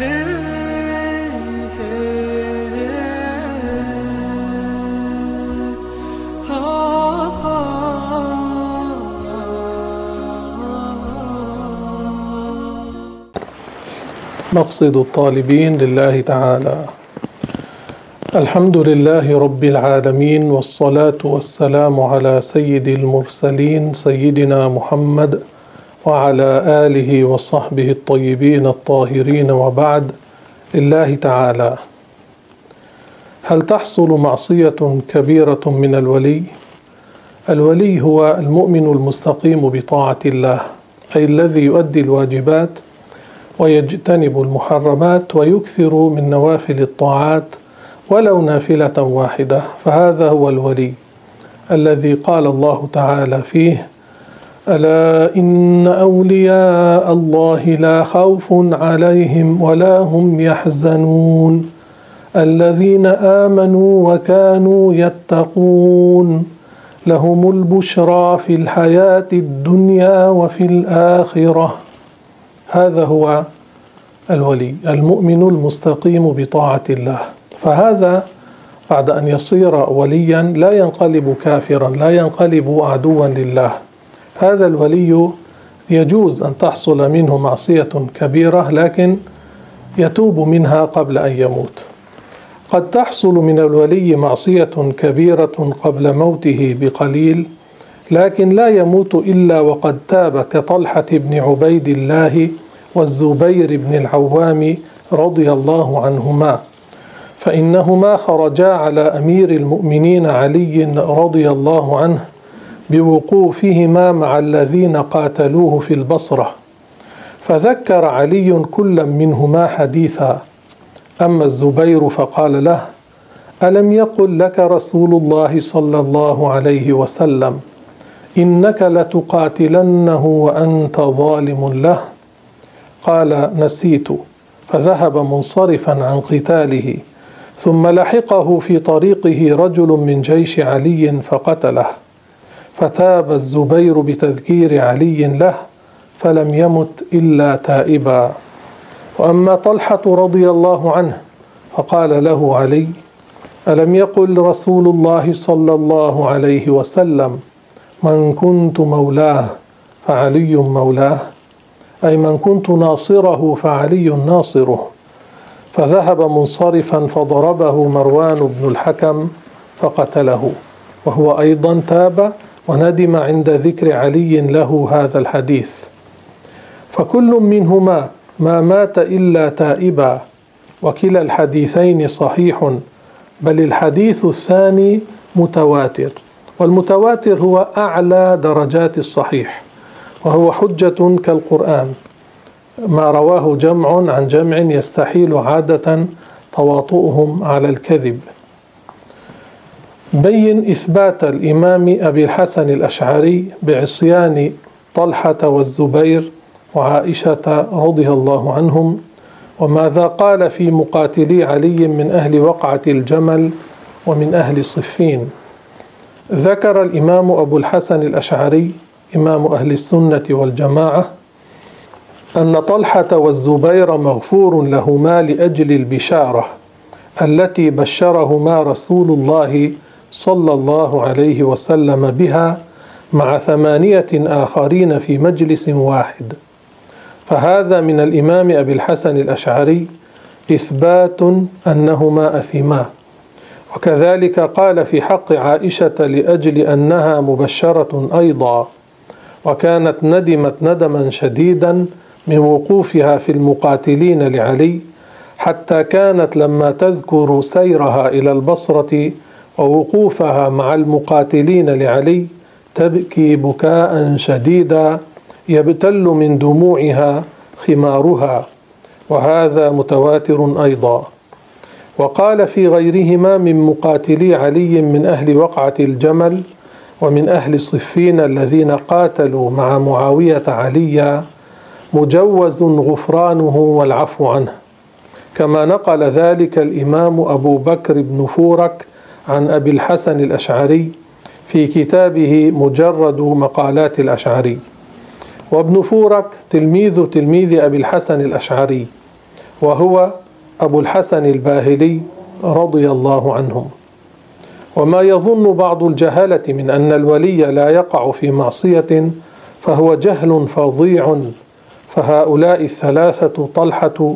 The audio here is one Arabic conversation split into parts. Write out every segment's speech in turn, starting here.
مقصد الطالبين لله تعالى. الحمد لله رب العالمين والصلاة والسلام على سيد المرسلين سيدنا محمد وعلى آله وصحبه الطيبين الطاهرين وبعد لله تعالى هل تحصل معصية كبيرة من الولي؟ الولي هو المؤمن المستقيم بطاعة الله أي الذي يؤدي الواجبات ويجتنب المحرمات ويكثر من نوافل الطاعات ولو نافلة واحدة فهذا هو الولي الذي قال الله تعالى فيه ألا إن أولياء الله لا خوف عليهم ولا هم يحزنون. الذين آمنوا وكانوا يتقون. لهم البشرى في الحياة الدنيا وفي الآخرة. هذا هو الولي المؤمن المستقيم بطاعة الله. فهذا بعد أن يصير وليا لا ينقلب كافرا لا ينقلب عدوا لله. هذا الولي يجوز أن تحصل منه معصية كبيرة لكن يتوب منها قبل أن يموت. قد تحصل من الولي معصية كبيرة قبل موته بقليل لكن لا يموت إلا وقد تاب كطلحة بن عبيد الله والزبير بن العوام رضي الله عنهما. فإنهما خرجا على أمير المؤمنين علي رضي الله عنه بوقوفهما مع الذين قاتلوه في البصرة. فذكر علي كلا منهما حديثا. أما الزبير فقال له ألم يقل لك رسول الله صلى الله عليه وسلم إنك لتقاتلنه وأنت ظالم له؟ قال نسيت. فذهب منصرفا عن قتاله ثم لحقه في طريقه رجل من جيش علي فقتله. فتاب الزبير بتذكير علي له فلم يمت إلا تائبا. وأما طلحة رضي الله عنه فقال له علي ألم يقل رسول الله صلى الله عليه وسلم من كنت مولاه فعلي مولاه أي من كنت ناصره فعلي ناصره. فذهب منصرفا فضربه مروان بن الحكم فقتله وهو أيضا تاب وندم عند ذكر علي له هذا الحديث. فكل منهما ما مات إلا تائبا وكلا الحديثين صحيح بل الحديث الثاني متواتر والمتواتر هو أعلى درجات الصحيح وهو حجة كالقرآن. ما رواه جمع عن جمع يستحيل عادة تواطؤهم على الكذب. بين إثبات الإمام أبي الحسن الأشعري بعصيان طلحة والزبير وعائشة رضي الله عنهم وماذا قال في مقاتلي علي من أهل وقعة الجمل ومن أهل صفين. ذكر الإمام أبو الحسن الأشعري إمام أهل السنة والجماعة أن طلحة والزبير مغفور لهما لأجل البشارة التي بشرهما رسول الله صلى الله عليه وسلم بها مع ثمانية آخرين في مجلس واحد. فهذا من الإمام أبي الحسن الأشعري إثبات أنهما أثما وكذلك قال في حق عائشة لأجل أنها مبشرة أيضا وكانت ندمت ندما شديدا من وقوفها في المقاتلين لعلي حتى كانت لما تذكر سيرها إلى البصرة ووقوفها مع المقاتلين لعلي تبكي بكاء شديدا يبتل من دموعها خمارها وهذا متواتر أيضا. وقال في غيرهما من مقاتلي علي من أهل وقعة الجمل ومن أهل صفين الذين قاتلوا مع معاوية عليا مجوز غفرانه والعفو عنه. كما نقل ذلك الإمام أبو بكر بن فورك عن أبي الحسن الأشعري في كتابه مجرد مقالات الأشعري. وابن فورك تلميذ تلميذ أبي الحسن الأشعري وهو أبو الحسن الباهلي رضي الله عنهم. وما يظن بعض الجهلة من أن الولي لا يقع في معصية فهو جهل فظيع فهؤلاء الثلاثة طلحة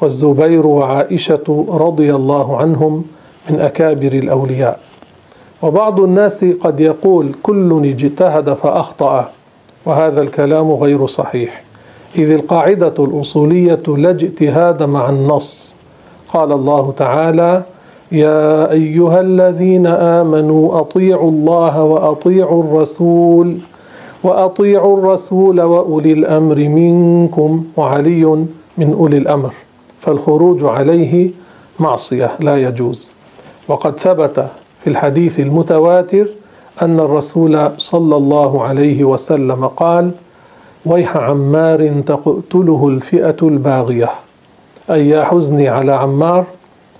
والزبير وعائشة رضي الله عنهم من أكابر الأولياء. وبعض الناس قد يقول كل اجتهد فأخطأ وهذا الكلام غير صحيح. إذ القاعدة الأصولية لا اجتهاد مع النص. قال الله تعالى يا أيها الذين آمنوا أطيعوا الله وأطيعوا الرسول وأطيعوا الرسول وأولي الأمر منكم وعلي من أولي الأمر فالخروج عليه معصية لا يجوز. وقد ثبت في الحديث المتواتر أن الرسول صلى الله عليه وسلم قال ويح عمار تقتله الفئة الباغية أي يا حزني على عمار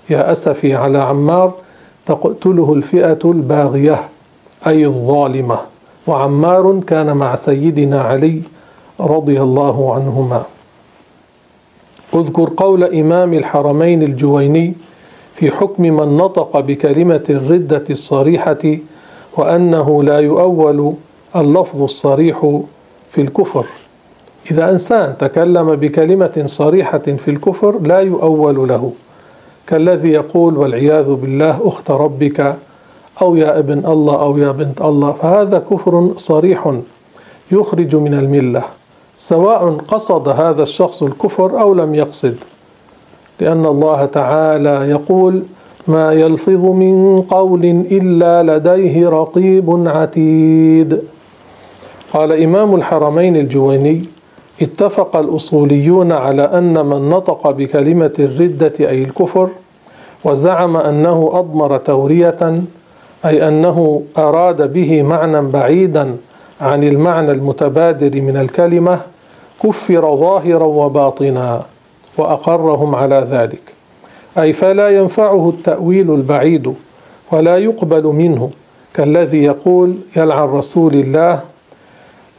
يا أسفي على عمار تقتله الفئة الباغية أي الظالمة. وعمار كان مع سيدنا علي رضي الله عنهما. اذكر قول إمام الحرمين الجويني في حكم من نطق بكلمة الردة الصريحة وأنه لا يؤول اللفظ الصريح في الكفر. إذا إنسان تكلم بكلمة صريحة في الكفر لا يؤول له. كالذي يقول والعياذ بالله أخت ربك أو يا ابن الله أو يا بنت الله. فهذا كفر صريح يخرج من الملة سواء قصد هذا الشخص الكفر أو لم يقصد. لأن الله تعالى يقول ما يلفظ من قول إلا لديه رقيب عتيد. قال إمام الحرمين الجويني اتفق الأصوليون على أن من نطق بكلمة الردة أي الكفر وزعم أنه أضمر تورية أي أنه أراد به معنى بعيدا عن المعنى المتبادر من الكلمة كفر ظاهرا وباطنا. وأقرهم على ذلك. أي فلا ينفعه التأويل البعيد ولا يقبل منه كالذي يقول يلعن رسول الله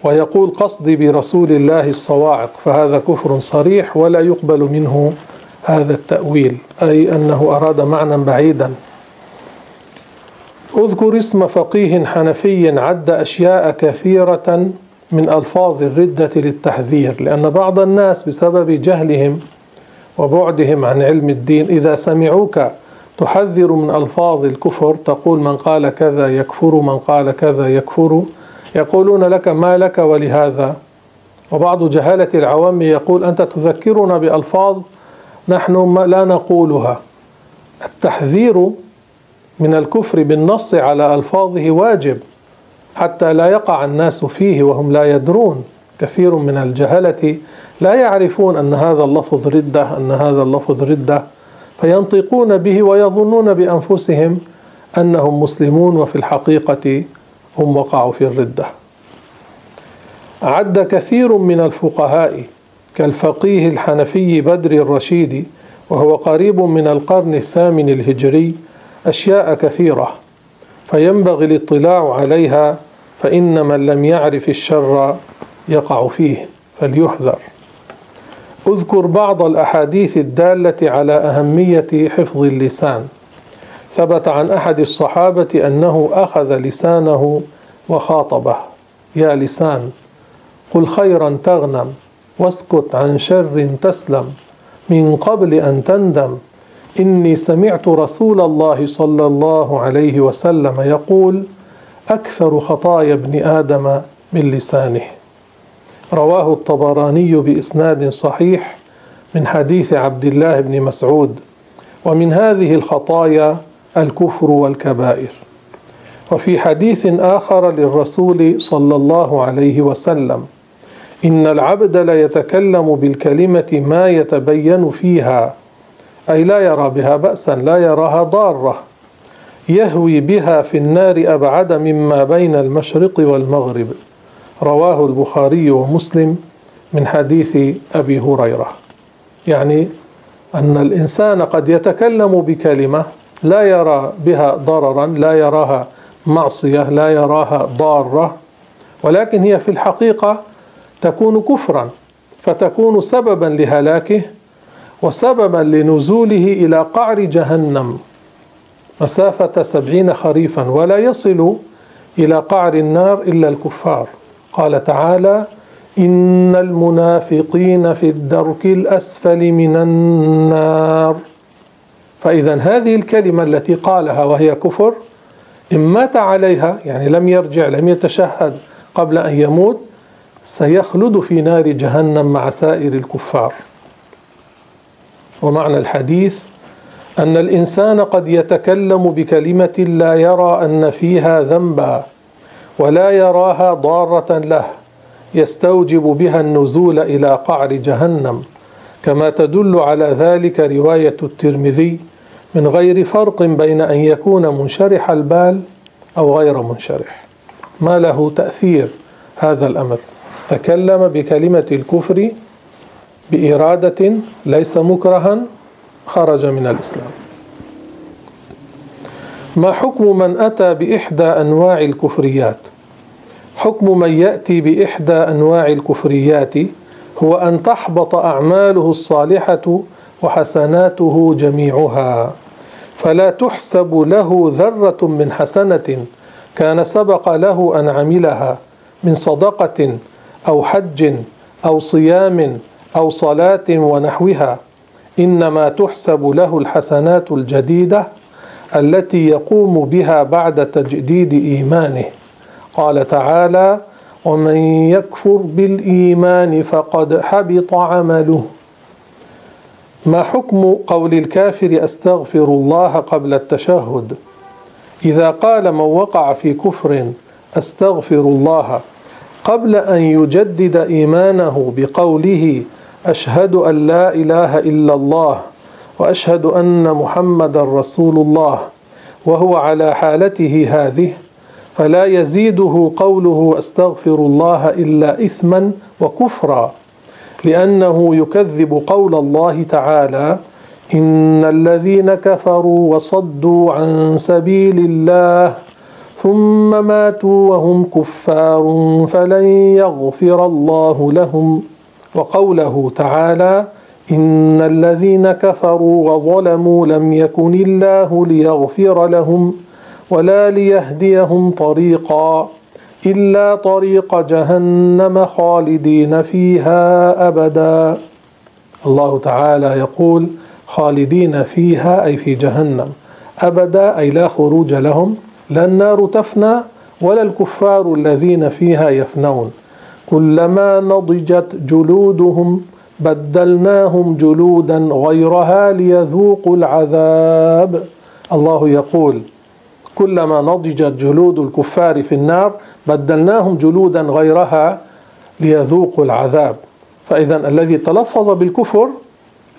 ويقول قصدي برسول الله الصواعق فهذا كفر صريح ولا يقبل منه هذا التأويل. أي أنه أراد معنى بعيدا. اذكر اسم فقيه حنفي عد أشياء كثيرة من ألفاظ الردة للتحذير لأن بعض الناس بسبب جهلهم وبعدهم عن علم الدين إذا سمعوك تحذر من ألفاظ الكفر تقول من قال كذا يكفر من قال كذا يكفر. يقولون لك ما لك ولهذا. وبعض جهالة العوام يقول أنت تذكرنا بألفاظ نحن لا نقولها. التحذير من الكفر بالنص على ألفاظه واجب حتى لا يقع الناس فيه وهم لا يدرون. كثير من الجهلة لا يعرفون أن هذا اللفظ ردة أن هذا اللفظ ردة. فينطقون به ويظنون بأنفسهم أنهم مسلمون وفي الحقيقة هم وقعوا في الردة. عد كثير من الفقهاء كالفقيه الحنفي بدر الرشيد وهو قريب من القرن الثامن الهجري أشياء كثيرة. فينبغي الاطلاع عليها فإن من لم يعرف الشر يقع فيه فليحذر. اذكر بعض الأحاديث الدالة على أهمية حفظ اللسان. ثبت عن أحد الصحابة أنه أخذ لسانه وخاطبه يا لسان قل خيرا تغنم واسكت عن شر تسلم من قبل أن تندم إني سمعت رسول الله صلى الله عليه وسلم يقول أكثر خطايا ابن آدم من لسانه. رواه الطبراني بإسناد صحيح من حديث عبد الله بن مسعود ومن هذه الخطايا الكفر والكبائر. وفي حديث آخر للرسول صلى الله عليه وسلم إن العبد ليتكلم بالكلمة ما يتبين فيها أي لا يرى بها بأسا لا يراها ضارة يهوي بها في النار أبعد مما بين المشرق والمغرب. رواه البخاري ومسلم من حديث أبي هريرة. يعني أن الإنسان قد يتكلم بكلمة لا يرى بها ضررا لا يراها معصية لا يراها ضارة ولكن هي في الحقيقة تكون كفرا فتكون سببا لهلاكه وسببا لنزوله إلى قعر جهنم. مسافة سبعين خريفا ولا يصل إلى قعر النار إلا الكفار. قال تعالى إن المنافقين في الدرك الأسفل من النار. فإذا هذه الكلمة التي قالها وهي كفر إن مات عليها يعني لم يرجع لم يتشهد قبل أن يموت سيخلد في نار جهنم مع سائر الكفار. ومعنى الحديث أن الإنسان قد يتكلم بكلمة لا يرى أن فيها ذنبا. ولا يراها ضارة له يستوجب بها النزول إلى قعر جهنم. كما تدل على ذلك رواية الترمذي من غير فرق بين أن يكون منشرح البال أو غير منشرح. ما له تأثير هذا الأمر. تكلم بكلمة الكفر بإرادة ليس مكرها خرج من الإسلام. ما حكم من أتى بإحدى أنواع الكفريات؟ حكم من يأتي بإحدى أنواع الكفريات هو أن تحبط أعماله الصالحة وحسناته جميعها. فلا تحسب له ذرة من حسنة كان سبق له أن عملها من صدقة أو حج أو صيام أو صلاة ونحوها. إنما تحسب له الحسنات الجديدة التي يقوم بها بعد تجديد إيمانه. قال تعالى ومن يكفر بالإيمان فقد حبط عمله. ما حكم قول الكافر أستغفر الله قبل التشهد إذا قال من وقع في كفر أستغفر الله قبل أن يجدد إيمانه بقوله أشهد أن لا إله إلا الله وأشهد أن محمدا رسول الله وهو على حالته هذه فلا يزيده قوله أستغفر الله إلا اثما وكفرا لأنه يكذب قول الله تعالى إن الذين كفروا وصدوا عن سبيل الله ثم ماتوا وهم كفار فلن يغفر الله لهم. وقوله تعالى إن الذين كفروا وظلموا لم يكن الله ليغفر لهم ولا ليهديهم طريقا إلا طريق جهنم خالدين فيها أبدا. الله تعالى يقول خالدين فيها أي في جهنم. أبدا أي لا خروج لهم. لا النار تفنى ولا الكفار الذين فيها يفنون. كلما نضجت جلودهم بدلناهم جلودا غيرها ليذوقوا العذاب. الله يقول كلما نضجت جلود الكفار في النار بدلناهم جلودا غيرها ليذوقوا العذاب. فإذا الذي تلفظ بالكفر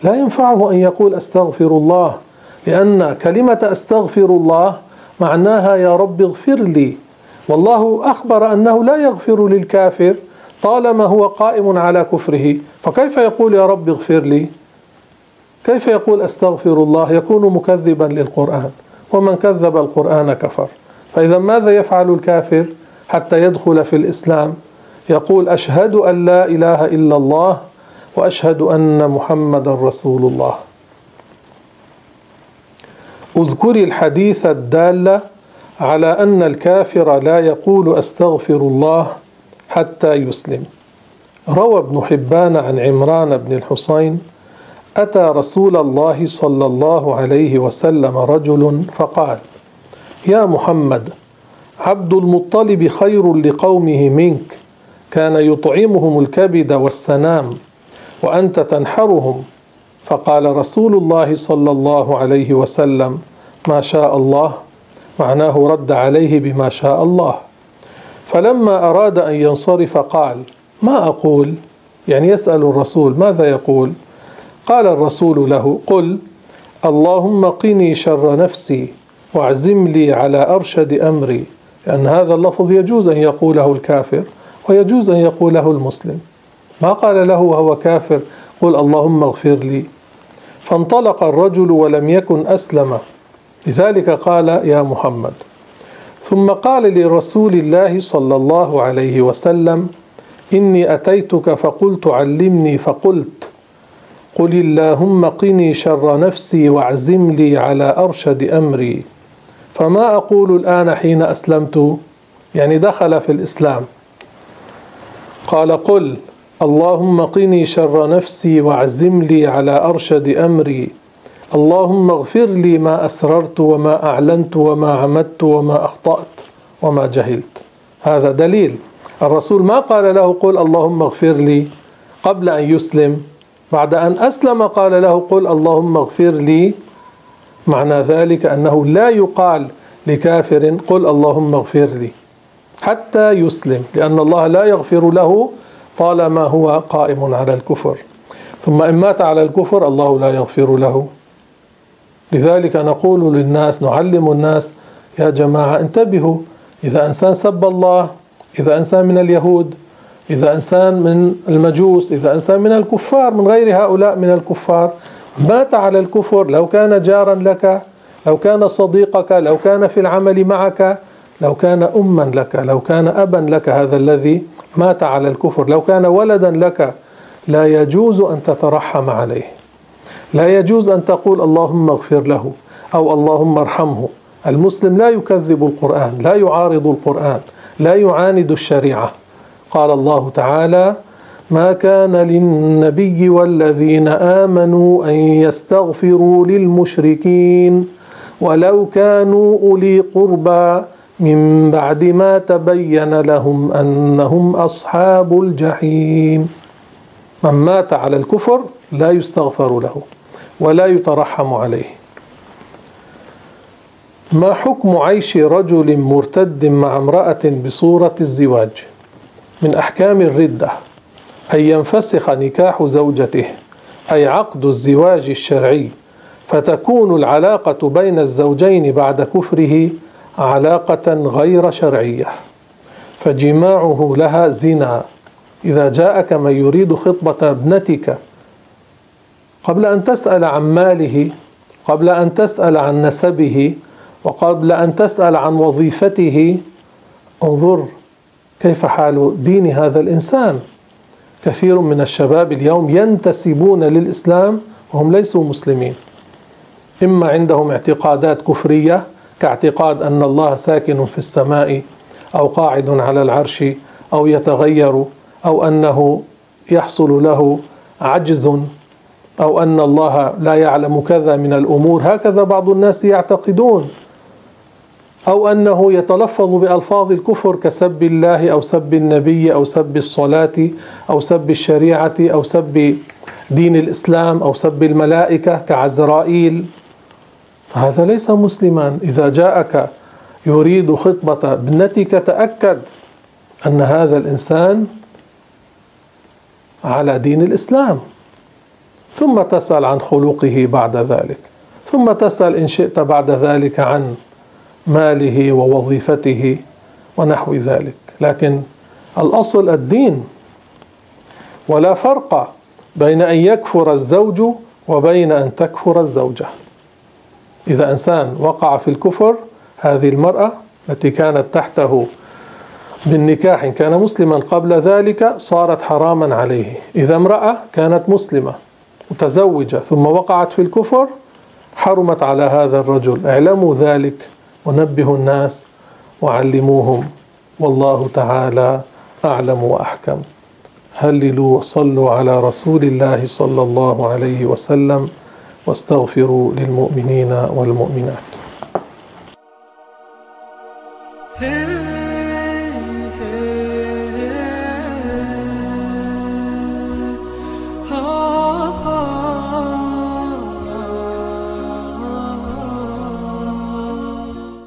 لا ينفعه أن يقول أستغفر الله لأن كلمة أستغفر الله معناها يا رب اغفر لي والله أخبر أنه لا يغفر للكافر. طالما هو قائم على كفره فكيف يقول يا رب اغفر لي؟ كيف يقول أستغفر الله؟ يكون مكذبا للقرآن. ومن كذب القرآن كفر. فإذا ماذا يفعل الكافر حتى يدخل في الإسلام؟ يقول أشهد أن لا إله إلا الله وأشهد أن محمد رسول الله. اذكري الحديث الدال على أن الكافر لا يقول أستغفر الله حتى يسلم. روى ابن حبان عن عمران بن الحصين أتى رسول الله صلى الله عليه وسلم رجل فقال يا محمد عبد المطلب خير لقومه منك كان يطعمهم الكبد والسنام وأنت تنحرهم. فقال رسول الله صلى الله عليه وسلم ما شاء الله. معناه رد عليه بما شاء الله. فلما أراد أن ينصرف قال ما أقول؟ يعني يسأل الرسول ماذا يقول؟ قال الرسول له قل اللهم قني شر نفسي واعزم لي على أرشد أمري. لأن هذا اللفظ يجوز أن يقوله الكافر ويجوز أن يقوله المسلم. ما قال له وهو كافر قل اللهم اغفر لي. فانطلق الرجل ولم يكن أسلم. لذلك قال يا محمد. ثم قال لرسول الله صلى الله عليه وسلم إني أتيتك فقلت علمني فقلت قل اللهم قني شر نفسي واعزم لي على أرشد أمري. فما أقول الآن حين أسلمت؟ يعني دخل في الإسلام. قال قل اللهم قني شر نفسي واعزم لي على أرشد أمري. اللهم اغفر لي ما أسررت وما أعلنت وما عمدت وما أخطأت وما جهلت. هذا دليل. الرسول ما قال له قل اللهم اغفر لي قبل أن يسلم. بعد أن أسلم قال له قل اللهم اغفر لي. معنى ذلك أنه لا يقال لكافر قل اللهم اغفر لي حتى يسلم لأن الله لا يغفر له طالما هو قائم على الكفر. ثم إن مات على الكفر الله لا يغفر له. لذلك نقول للناس نعلم الناس يا جماعة انتبهوا إذا إنسان سب الله إذا إنسان من اليهود إذا إنسان من المجوس إذا إنسان من الكفار من غير هؤلاء من الكفار مات على الكفر لو كان جارا لك لو كان صديقك لو كان في العمل معك لو كان أما لك لو كان أبا لك هذا الذي مات على الكفر لو كان ولدا لك لا يجوز أن تترحم عليه. لا يجوز أن تقول اللهم اغفر له أو اللهم ارحمه. المسلم لا يكذب القرآن لا يعارض القرآن لا يعاند الشريعة. قال الله تعالى ما كان للنبي والذين آمنوا أن يستغفروا للمشركين ولو كانوا أولي قربى من بعد ما تبين لهم أنهم أصحاب الجحيم من مات على الكفر لا يستغفر له. ولا يترحم عليه. ما حكم عيش رجل مرتد مع امرأة بصورة الزواج؟ من أحكام الردة. أن ينفسخ نكاح زوجته أي عقد الزواج الشرعي. فتكون العلاقة بين الزوجين بعد كفره علاقة غير شرعية. فجماعه لها زنا. إذا جاءك من يريد خطبة ابنتك قبل أن تسأل عن ماله قبل أن تسأل عن نسبه وقبل أن تسأل عن وظيفته انظر كيف حال دين هذا الإنسان. كثير من الشباب اليوم ينتسبون للإسلام وهم ليسوا مسلمين. إما عندهم اعتقادات كفرية كاعتقاد أن الله ساكن في السماء أو قاعد على العرش أو يتغير أو أنه يحصل له عجز أو أن الله لا يعلم كذا من الأمور هكذا بعض الناس يعتقدون. أو أنه يتلفظ بألفاظ الكفر كسب الله أو سب النبي أو سب الصلاة أو سب الشريعة أو سب دين الإسلام أو سب الملائكة كعزرائيل. هذا ليس مسلما. إذا جاءك يريد خطبة ابنتك تأكد أن هذا الإنسان على دين الإسلام. ثم تسأل عن خلقه بعد ذلك. ثم تسأل إن شئت بعد ذلك عن ماله ووظيفته ونحو ذلك. لكن الأصل الدين ولا فرق بين أن يكفر الزوج وبين أن تكفر الزوجة. إذا إنسان وقع في الكفر هذه المرأة التي كانت تحته بالنكاح إن كان مسلما قبل ذلك صارت حراما عليه. إذا امرأة كانت مسلمة متزوجة ثم وقعت في الكفر حرمت على هذا الرجل. اعلموا ذلك ونبهوا الناس وعلموهم. والله تعالى أعلم وأحكم. هللوا وصلوا على رسول الله صلى الله عليه وسلم واستغفروا للمؤمنين والمؤمنات.